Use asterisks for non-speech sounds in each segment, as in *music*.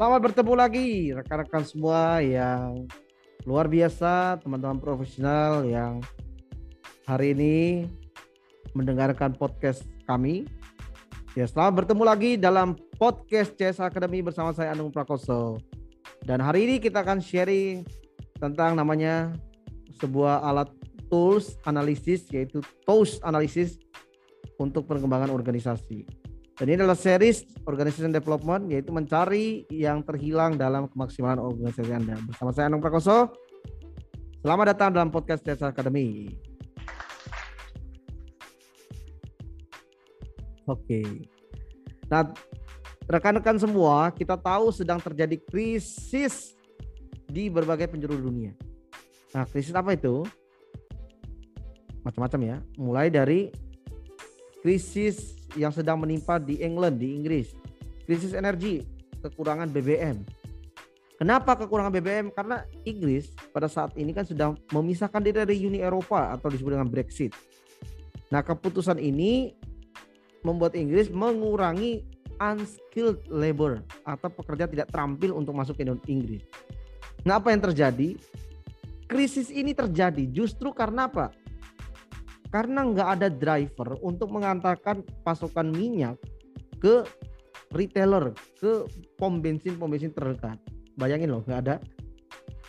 Selamat bertemu lagi rekan-rekan semua yang luar biasa, teman-teman profesional yang hari ini mendengarkan podcast kami. Ya, selamat bertemu lagi dalam podcast CS Academy bersama saya Anung Prakoso. Dan hari ini kita akan sharing tentang namanya sebuah alat tools analisis yaitu TOS analisis untuk pengembangan organisasi. Dan ini adalah series Organization Development yaitu mencari yang terhilang dalam kemaksimalan organisasi Anda. Bersama saya Anung Prakoso. Selamat datang dalam podcast Jasa Academy. Oke. Nah, rekan-rekan semua, kita tahu sedang terjadi krisis di berbagai penjuru dunia. Nah, krisis apa itu? Macam-macam ya. Mulai dari krisis yang sedang menimpa di England, di Inggris. Krisis energi, kekurangan BBM. Kenapa kekurangan BBM? Karena Inggris pada saat ini kan sudah memisahkan diri dari Uni Eropa atau disebut dengan Brexit. Nah, keputusan ini membuat Inggris mengurangi unskilled labor atau pekerja tidak terampil untuk masuk ke Inggris. Nah, apa yang terjadi? Krisis ini terjadi justru karena apa? Karena nggak ada driver untuk mengantarkan pasokan minyak ke retailer ke pom bensin pom bensin terdekat. Bayangin loh nggak ada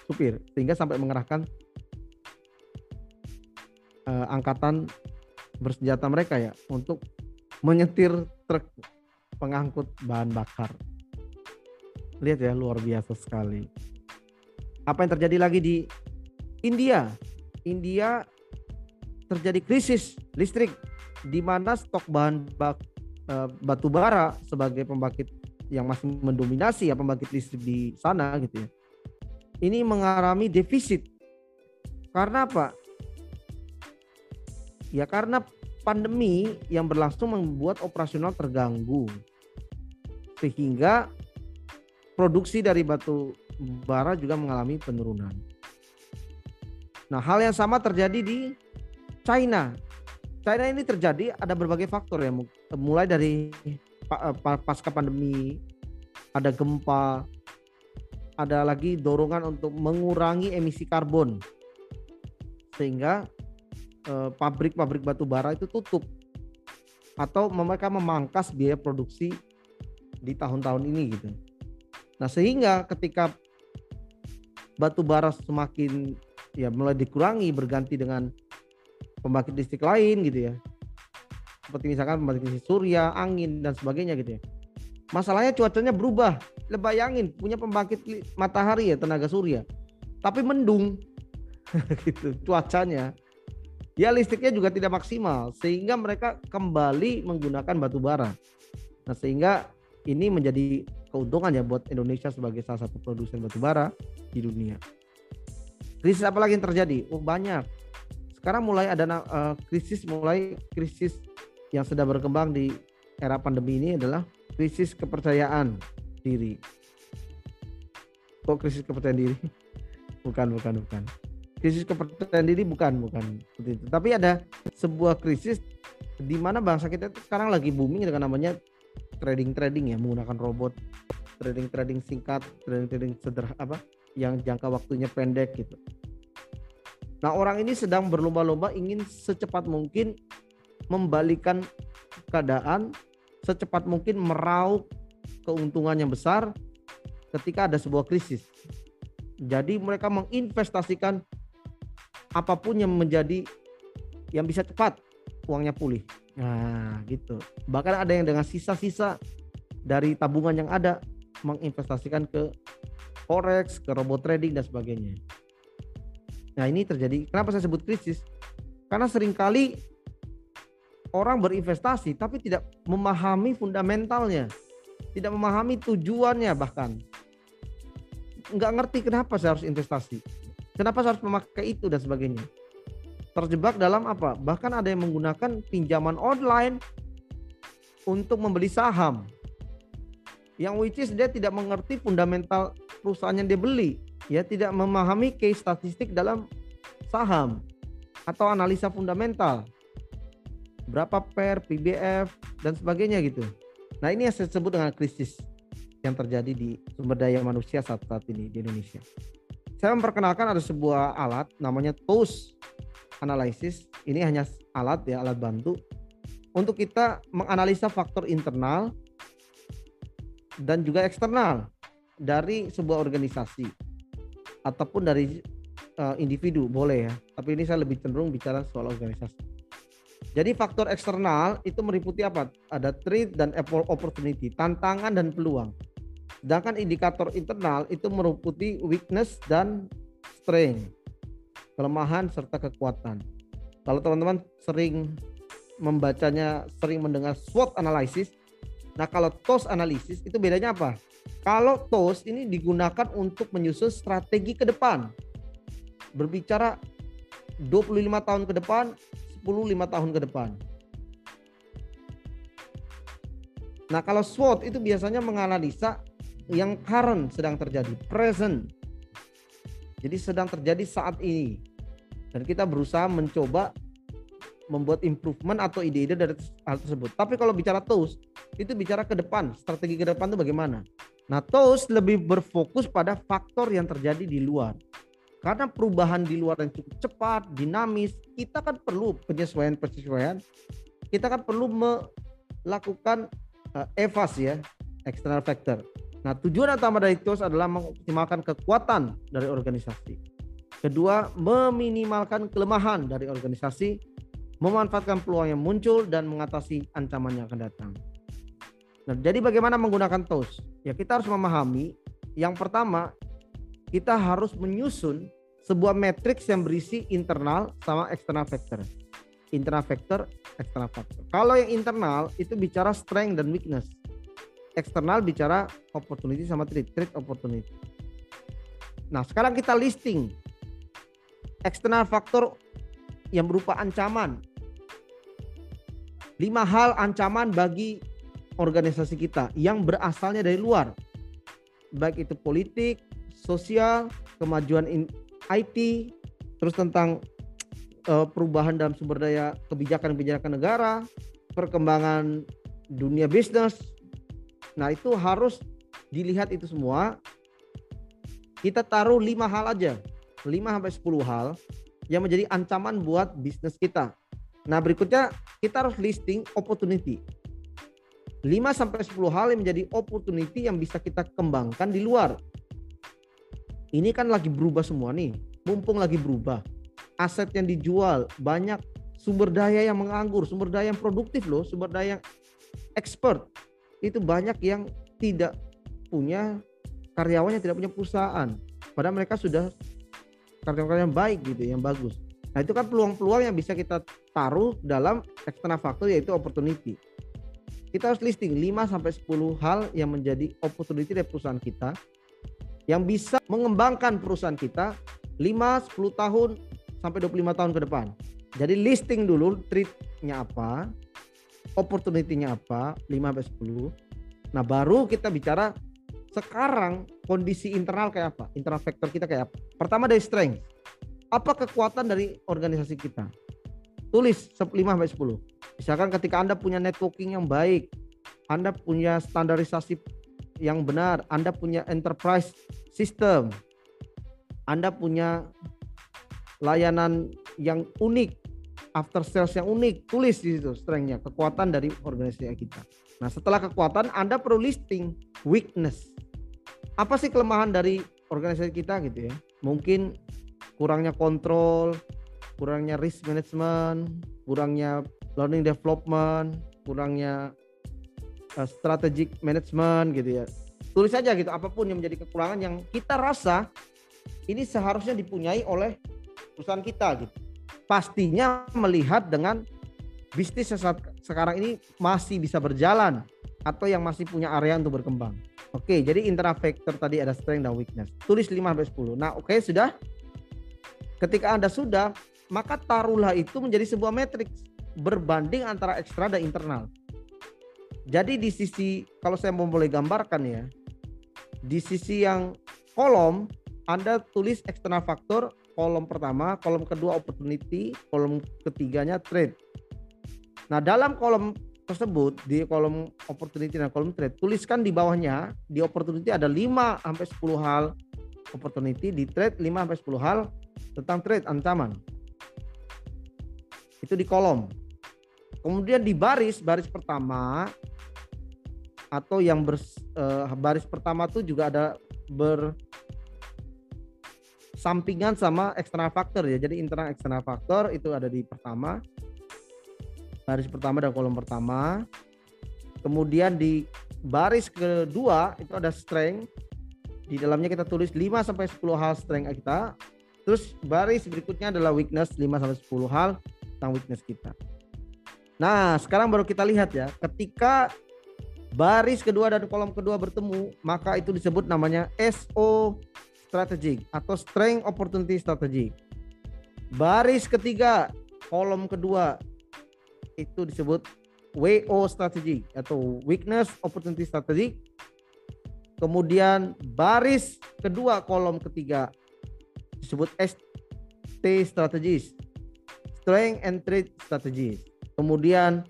supir. Sehingga sampai mengerahkan uh, angkatan bersenjata mereka ya untuk menyetir truk pengangkut bahan bakar. Lihat ya luar biasa sekali. Apa yang terjadi lagi di India? India terjadi krisis listrik di mana stok bahan bak, e, batu bara sebagai pembangkit yang masih mendominasi ya pembangkit listrik di sana gitu ya. Ini mengalami defisit. Karena apa? Ya karena pandemi yang berlangsung membuat operasional terganggu. Sehingga produksi dari batu bara juga mengalami penurunan. Nah, hal yang sama terjadi di China. China ini terjadi ada berbagai faktor ya, mulai dari eh, pasca pandemi, ada gempa, ada lagi dorongan untuk mengurangi emisi karbon, sehingga eh, pabrik-pabrik batu bara itu tutup atau mereka memangkas biaya produksi di tahun-tahun ini gitu. Nah sehingga ketika batu bara semakin ya mulai dikurangi berganti dengan pembangkit listrik lain gitu ya seperti misalkan pembangkit listrik surya, angin dan sebagainya gitu ya. Masalahnya cuacanya berubah. Lebayangin punya pembangkit matahari ya tenaga surya, tapi mendung *laughs* gitu cuacanya. Ya listriknya juga tidak maksimal sehingga mereka kembali menggunakan batu bara. Nah sehingga ini menjadi keuntungan ya buat Indonesia sebagai salah satu produsen batu bara di dunia. Krisis apa lagi yang terjadi? Oh banyak sekarang mulai ada uh, krisis mulai krisis yang sedang berkembang di era pandemi ini adalah krisis kepercayaan diri. Kok krisis kepercayaan diri? *laughs* bukan, bukan, bukan. Krisis kepercayaan diri bukan, bukan seperti itu. Tapi ada sebuah krisis di mana bangsa kita itu sekarang lagi booming dengan namanya trading trading ya menggunakan robot trading trading singkat trading trading sederhana apa yang jangka waktunya pendek gitu Nah, orang ini sedang berlomba-lomba ingin secepat mungkin membalikan keadaan, secepat mungkin meraup keuntungan yang besar ketika ada sebuah krisis. Jadi mereka menginvestasikan apa pun yang menjadi yang bisa cepat uangnya pulih. Nah, gitu. Bahkan ada yang dengan sisa-sisa dari tabungan yang ada menginvestasikan ke forex, ke robot trading dan sebagainya. Nah ini terjadi. Kenapa saya sebut krisis? Karena sering kali orang berinvestasi tapi tidak memahami fundamentalnya, tidak memahami tujuannya bahkan nggak ngerti kenapa saya harus investasi, kenapa saya harus memakai itu dan sebagainya. Terjebak dalam apa? Bahkan ada yang menggunakan pinjaman online untuk membeli saham. Yang which is dia tidak mengerti fundamental perusahaan yang dia beli ya tidak memahami case statistik dalam saham atau analisa fundamental. Berapa per, PBF dan sebagainya gitu. Nah, ini yang saya sebut dengan krisis. yang terjadi di sumber daya manusia saat saat ini di Indonesia. Saya memperkenalkan ada sebuah alat namanya TOS Analysis. Ini hanya alat ya, alat bantu untuk kita menganalisa faktor internal dan juga eksternal dari sebuah organisasi ataupun dari uh, individu boleh ya. Tapi ini saya lebih cenderung bicara soal organisasi. Jadi faktor eksternal itu meliputi apa? Ada threat dan opportunity, tantangan dan peluang. Sedangkan indikator internal itu meliputi weakness dan strength, kelemahan serta kekuatan. Kalau teman-teman sering membacanya, sering mendengar SWOT analysis, nah kalau TOS analysis itu bedanya apa? Kalau TOS ini digunakan untuk menyusun strategi ke depan. Berbicara 25 tahun ke depan, 10 5 tahun ke depan. Nah, kalau SWOT itu biasanya menganalisa yang current sedang terjadi, present. Jadi sedang terjadi saat ini. Dan kita berusaha mencoba membuat improvement atau ide-ide dari hal tersebut. Tapi kalau bicara TOS, itu bicara ke depan, strategi ke depan itu bagaimana. Nah, TOS lebih berfokus pada faktor yang terjadi di luar. Karena perubahan di luar yang cukup cepat, dinamis, kita kan perlu penyesuaian-penyesuaian. Kita kan perlu melakukan uh, EVAS ya, external factor. Nah, tujuan utama dari TOS adalah mengoptimalkan kekuatan dari organisasi. Kedua, meminimalkan kelemahan dari organisasi, memanfaatkan peluang yang muncul dan mengatasi ancaman yang akan datang. Nah, jadi bagaimana menggunakan TOS? Ya, kita harus memahami yang pertama kita harus menyusun sebuah matriks yang berisi internal sama eksternal factor. Internal factor, external factor. Kalau yang internal itu bicara strength dan weakness. Eksternal bicara opportunity sama threat, threat opportunity. Nah, sekarang kita listing eksternal factor yang berupa ancaman. Lima hal ancaman bagi organisasi kita yang berasalnya dari luar. Baik itu politik, sosial, kemajuan IT, terus tentang uh, perubahan dalam sumber daya kebijakan-kebijakan negara, perkembangan dunia bisnis. Nah, itu harus dilihat itu semua. Kita taruh lima hal aja, 5 sampai 10 hal yang menjadi ancaman buat bisnis kita. Nah, berikutnya kita harus listing opportunity. 5 sampai 10 hal yang menjadi opportunity yang bisa kita kembangkan di luar ini kan lagi berubah semua nih. Mumpung lagi berubah. Aset yang dijual banyak sumber daya yang menganggur, sumber daya yang produktif loh, sumber daya yang expert. Itu banyak yang tidak punya karyawannya tidak punya perusahaan. Padahal mereka sudah karyawan yang baik gitu, yang bagus. Nah itu kan peluang-peluang yang bisa kita taruh dalam external factor yaitu opportunity. Kita harus listing 5 sampai 10 hal yang menjadi opportunity dari perusahaan kita yang bisa mengembangkan perusahaan kita 5, 10 tahun sampai 25 tahun ke depan. Jadi listing dulu treatnya apa, opportunity-nya apa, 5 sampai 10. Nah, baru kita bicara sekarang kondisi internal kayak apa? Internal factor kita kayak apa? Pertama dari strength. Apa kekuatan dari organisasi kita? Tulis 5 sampai 10. Misalkan ketika Anda punya networking yang baik, Anda punya standarisasi yang benar, Anda punya enterprise system, Anda punya layanan yang unik, after sales yang unik, tulis di situ strengthnya, kekuatan dari organisasi kita. Nah, setelah kekuatan, Anda perlu listing weakness. Apa sih kelemahan dari organisasi kita gitu ya? Mungkin kurangnya kontrol, kurangnya risk management, kurangnya learning development, kurangnya uh, strategic management gitu ya. Tulis saja gitu apa pun yang menjadi kekurangan yang kita rasa ini seharusnya dipunyai oleh perusahaan kita gitu. Pastinya melihat dengan bisnis saat sekarang ini masih bisa berjalan atau yang masih punya area untuk berkembang. Oke, jadi internal factor tadi ada strength dan weakness. Tulis 5 sampai 10. Nah, oke sudah. Ketika Anda sudah, maka taruhlah itu menjadi sebuah matriks berbanding antara ekstra dan internal. Jadi di sisi kalau saya mau boleh gambarkan ya, di sisi yang kolom Anda tulis external faktor kolom pertama, kolom kedua opportunity, kolom ketiganya trade. Nah, dalam kolom tersebut di kolom opportunity dan kolom trade tuliskan di bawahnya di opportunity ada 5 sampai 10 hal opportunity di trade 5 sampai 10 hal tentang trade ancaman itu di kolom kemudian di baris baris pertama atau yang ber, uh, baris pertama tuh juga ada ber sampingan sama eksternal faktor ya. Jadi internal eksternal faktor itu ada di pertama. Baris pertama dan kolom pertama. Kemudian di baris kedua itu ada strength. Di dalamnya kita tulis 5 sampai 10 hal strength kita. Terus baris berikutnya adalah weakness 5 sampai 10 hal tentang weakness kita. Nah, sekarang baru kita lihat ya, ketika baris kedua dan kolom kedua bertemu, maka itu disebut namanya SO strategic atau strength opportunity strategy. Baris ketiga, kolom kedua itu disebut WO strategy atau weakness opportunity strategy. Kemudian baris kedua kolom ketiga disebut ST strategies, strength and trade strategies. Kemudian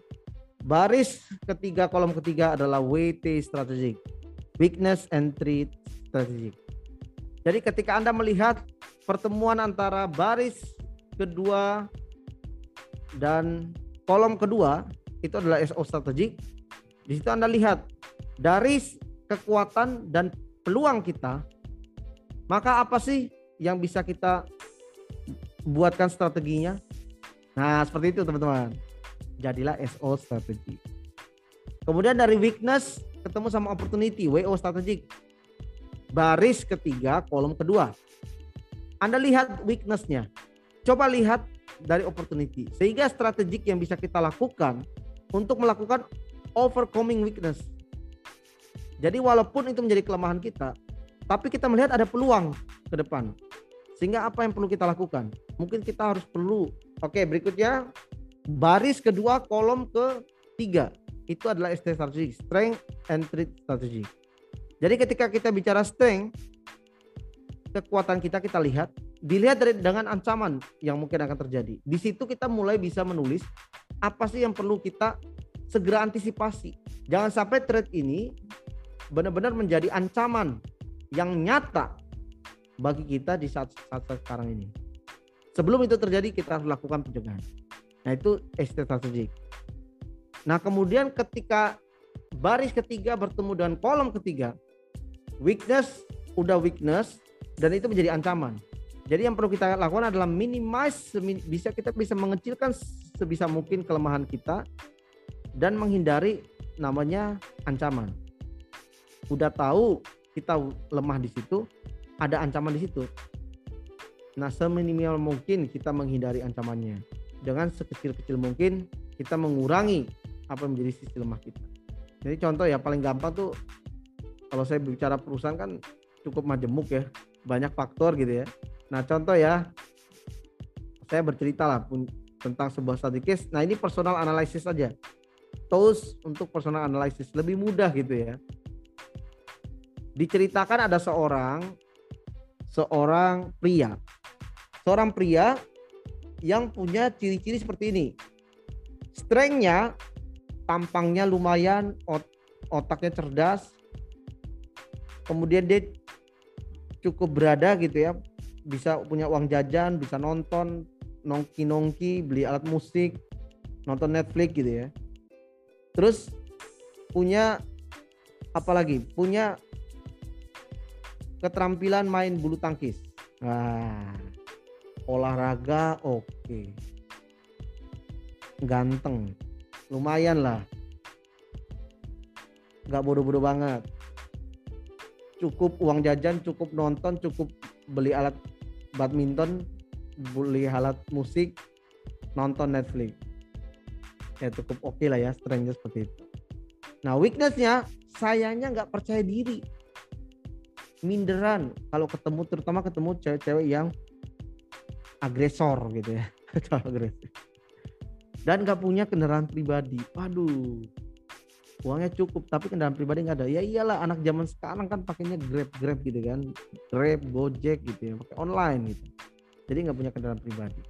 baris ketiga kolom ketiga adalah WT strategic, weakness and trade strategic. Jadi ketika Anda melihat pertemuan antara baris kedua dan kolom kedua itu adalah SO strategik. Di situ Anda lihat dari kekuatan dan peluang kita, maka apa sih yang bisa kita buatkan strateginya? Nah, seperti itu teman-teman. Jadilah SO strategi. Kemudian dari weakness ketemu sama opportunity, WO strategik baris ketiga kolom kedua. Anda lihat weaknessnya. Coba lihat dari opportunity. Sehingga strategik yang bisa kita lakukan untuk melakukan overcoming weakness. Jadi walaupun itu menjadi kelemahan kita, tapi kita melihat ada peluang ke depan. Sehingga apa yang perlu kita lakukan? Mungkin kita harus perlu. Oke, berikutnya baris kedua kolom ketiga itu adalah ST strategy, strength and trade strategy. Jadi ketika kita bicara strength, kekuatan kita kita lihat, dilihat dari dengan ancaman yang mungkin akan terjadi. Di situ kita mulai bisa menulis apa sih yang perlu kita segera antisipasi. Jangan sampai trade ini benar-benar menjadi ancaman yang nyata bagi kita di saat, saat sekarang ini. Sebelum itu terjadi kita harus lakukan pencegahan. Nah itu strategik. Nah kemudian ketika baris ketiga bertemu dengan kolom ketiga, weakness udah weakness dan itu menjadi ancaman. Jadi yang perlu kita lakukan adalah minimize bisa kita bisa mengecilkan sebisa mungkin kelemahan kita dan menghindari namanya ancaman. Udah tahu kita lemah di situ, ada ancaman di situ. Nah, seminimal mungkin kita menghindari ancamannya. Dengan sekecil-kecil mungkin kita mengurangi apa yang menjadi sisi lemah kita. Jadi contoh ya paling gampang tuh kalau saya bicara perusahaan kan cukup majemuk ya banyak faktor gitu ya. Nah contoh ya saya bercerita lah pun tentang sebuah study case. Nah ini personal analysis saja tools untuk personal analysis lebih mudah gitu ya. Diceritakan ada seorang seorang pria. Seorang pria yang punya ciri-ciri seperti ini. Strengthnya tampangnya lumayan ot otaknya cerdas kemudian dia cukup berada gitu ya bisa punya uang jajan bisa nonton nongki nongki beli alat musik nonton Netflix gitu ya. Terus punya apalagi punya keterampilan main bulu tangkis. Nah olahraga oke. Okay. ganteng. Lumayan lah. Nggak bodoh-bodoh banget. Cukup uang jajan cukup nonton cukup beli alat badminton beli alat musik nonton Netflix. Ya cukup oke okay lah ya strengthnya seperti itu. Nah weaknessnya sayangnya nggak percaya diri. Minderan. Kalau ketemu terutama ketemu cewek-cewek yang agresor gitu ya. *laughs* Agresif. Dan nggak punya kendaraan pribadi. Waduh. Uangnya cukup tapi kendaraan pribadi nggak ada. Ya iyalah anak zaman sekarang kan pakainya grab grab gitu kan. Grab gojek gitu ya. Pakai online gitu. Jadi nggak punya kendaraan pribadi.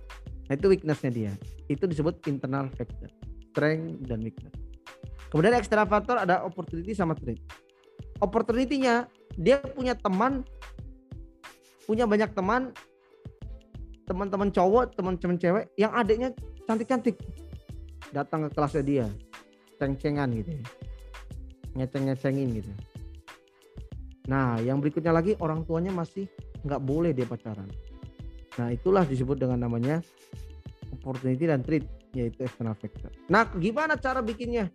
Nah itu weaknessnya dia. Itu disebut internal factor. Strength dan weakness. Kemudian extra faktor ada opportunity sama trade. Opportunity-nya dia punya teman punya banyak teman teman-teman cowok, teman-teman cewek yang adiknya cantik-cantik. Datang ke kelasnya dia. Ceng-cengan gitu ya. Ngeceng-ngecengin gitu. Nah, yang berikutnya lagi orang tuanya masih nggak boleh dia pacaran. Nah, itulah disebut dengan namanya opportunity dan treat yaitu external factor. Nah, gimana cara bikinnya?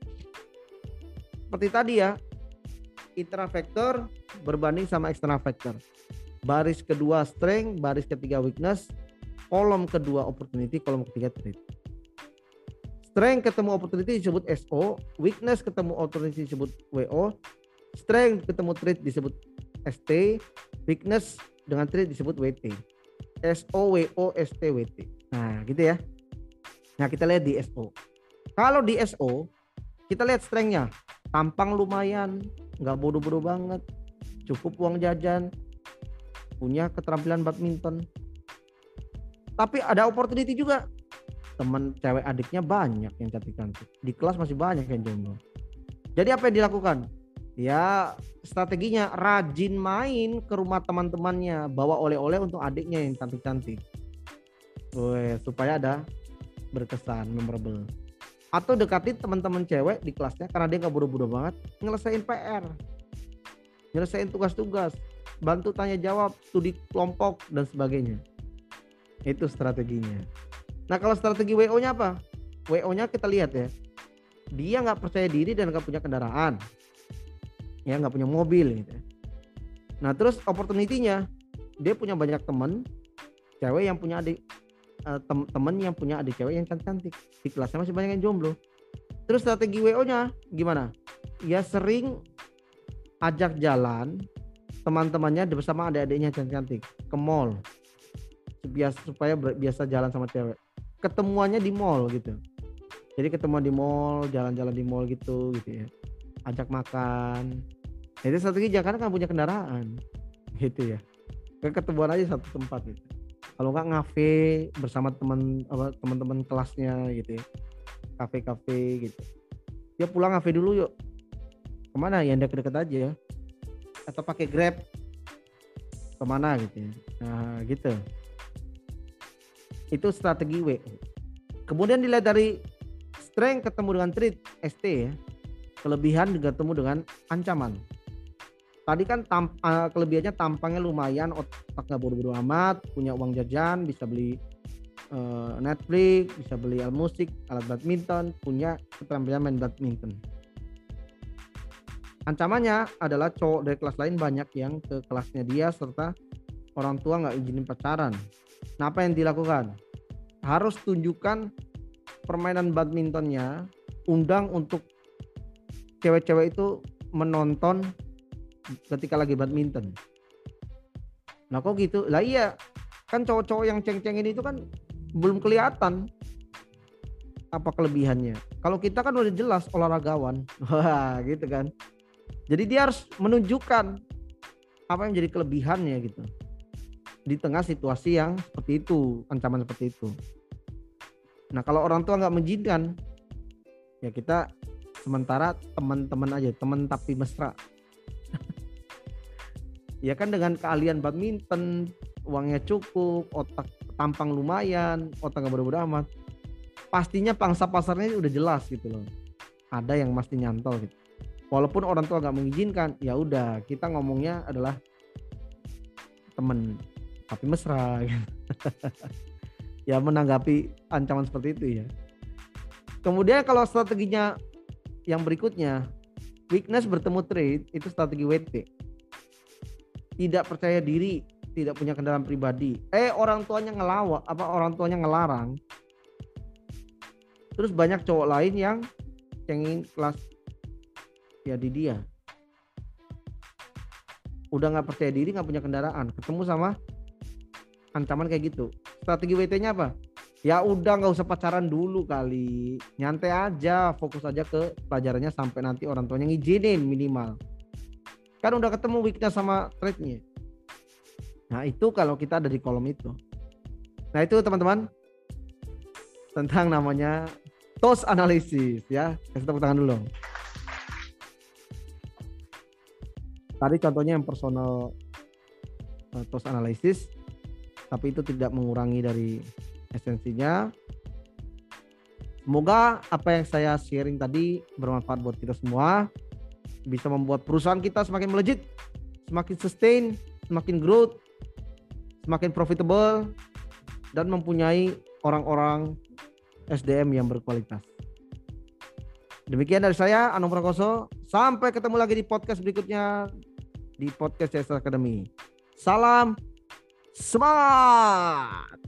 Seperti tadi ya, internal factor berbanding sama external factor. Baris kedua strength, baris ketiga weakness, kolom kedua opportunity, kolom ketiga treat. Strength ketemu opportunity disebut SO, weakness ketemu opportunity disebut WO, strength ketemu treat disebut ST, weakness dengan treat disebut WT. SO, WO, ST, WT. Nah, gitu ya. Nah, kita lihat di SO. Kalau di SO, kita lihat strength-nya. Tampang lumayan, nggak bodoh-bodoh banget. Cukup uang jajan, punya keterampilan badminton. Tapi ada opportunity juga. Teman cewek adiknya banyak yang cantik-cantik. Di kelas masih banyak yang jomblo. Jadi apa yang dilakukan? Ya strateginya rajin main ke rumah teman-temannya, bawa oleh-oleh untuk adiknya yang cantik-cantik. supaya ada berkesan, memorable. Atau dekati teman-teman cewek di kelasnya karena dia nggak buru-buru banget, nyelesain PR, nyelesain tugas-tugas, bantu tanya jawab, studi kelompok dan sebagainya. Itu strateginya. Nah kalau strategi WO-nya apa? WO-nya kita lihat ya, dia nggak percaya diri dan nggak punya kendaraan, ya nggak punya mobil gitu. Ya. Nah terus opportunity-nya, dia punya banyak teman cewek yang punya adik tem temen yang punya adik cewek yang cantik-cantik di kelasnya masih banyak yang jomblo terus strategi wo nya gimana ya sering ajak jalan teman-temannya bersama adik-adiknya cantik-cantik ke mall biasa supaya biasa jalan sama cewek. Ketemuannya di mall gitu. Jadi ketemu di mall jalan-jalan di mall gitu gitu ya. Ajak makan. Itu strategi jangan kan punya kendaraan. *laughs* Gitu ya. Ketemuan aja satu tempat gitu. Kalau nggak ngafe bersama teman apa teman-teman kelasnya gitu ya. Kafe-kafe gitu. Ya pulang ngafe dulu yuk. Ke mana? Ya deket-deket aja ya. Atau pakai grab. Ke mana gitu ya. Nah gitu itu strategi W. Kemudian dilihat dari strength ketemu dengan treat ST ya. Kelebihan ketemu dengan ancaman. Tadi kan tam, uh, kelebihannya tampangnya lumayan otak nggak buru-buru amat punya uang jajan bisa beli uh, Netflix bisa beli alat musik alat badminton punya keterampilan main badminton. Ancamannya adalah cowok dari kelas lain banyak yang ke kelasnya dia serta orang tua nggak izinin pacaran nah apa yang dilakukan harus tunjukkan permainan badmintonnya undang untuk cewek-cewek itu menonton ketika lagi badminton. Nah kok gitu? Lah iya, kan cowok-cowok yang ceng-cengin itu kan belum kelihatan apa kelebihannya. Kalau kita kan udah jelas olahragawan, *laughs* gitu kan. Jadi dia harus menunjukkan apa yang jadi kelebihannya gitu. Di tengah situasi yang seperti itu, ancaman seperti itu. Nah kalau orang tua nggak mengizinkan, ya kita sementara teman-teman aja, teman tapi mesra. *laughs* Ya kan dengan keahlian badminton uangnya cukup otak tampang lumayan otak gak bodoh amat. Pastinya pangsa pasarnya udah jelas gitu loh. Ada yang mesti nyantol gitu. Walaupun orang tua nggak mengizinkan ya udah kita ngomongnya adalah temen tapi mesra gitu. *laughs* ya menanggapi ancaman seperti itu ya kemudian kalau strateginya yang berikutnya weakness bertemu trade itu strategi WT tidak percaya diri, tidak punya kendaraan pribadi. Eh orang tuanya ngelawak, apa orang tuanya ngelarang. Terus banyak cowok lain yang cengin kelas ya di dia. Udah nggak percaya diri, nggak punya kendaraan, ketemu sama ancaman kayak gitu. Strategi WT-nya apa? Ya udah nggak usah pacaran dulu kali. Nyantai aja fokus aja ke pelajarannya sampai nanti orang tuanya ngizinin minimal. Kan udah ketemu weakness sama trade-nya nah itu kalau kita ada di kolom itu. Nah itu teman-teman. Tentang namanya toast analisis ya. Kita tepuk tangan dulu. Tadi contohnya yang personal eh, uh, toast analisis tapi itu tidak mengurangi dari esensinya. Semoga apa yang saya sharing tadi bermanfaat buat kita semua, bisa membuat perusahaan kita semakin melejit, semakin sustain, semakin growth, semakin profitable, dan mempunyai orang-orang SDM yang berkualitas. Demikian dari saya, Anung Prakoso. Sampai ketemu lagi di podcast berikutnya di podcast CS Academy. Salam スマー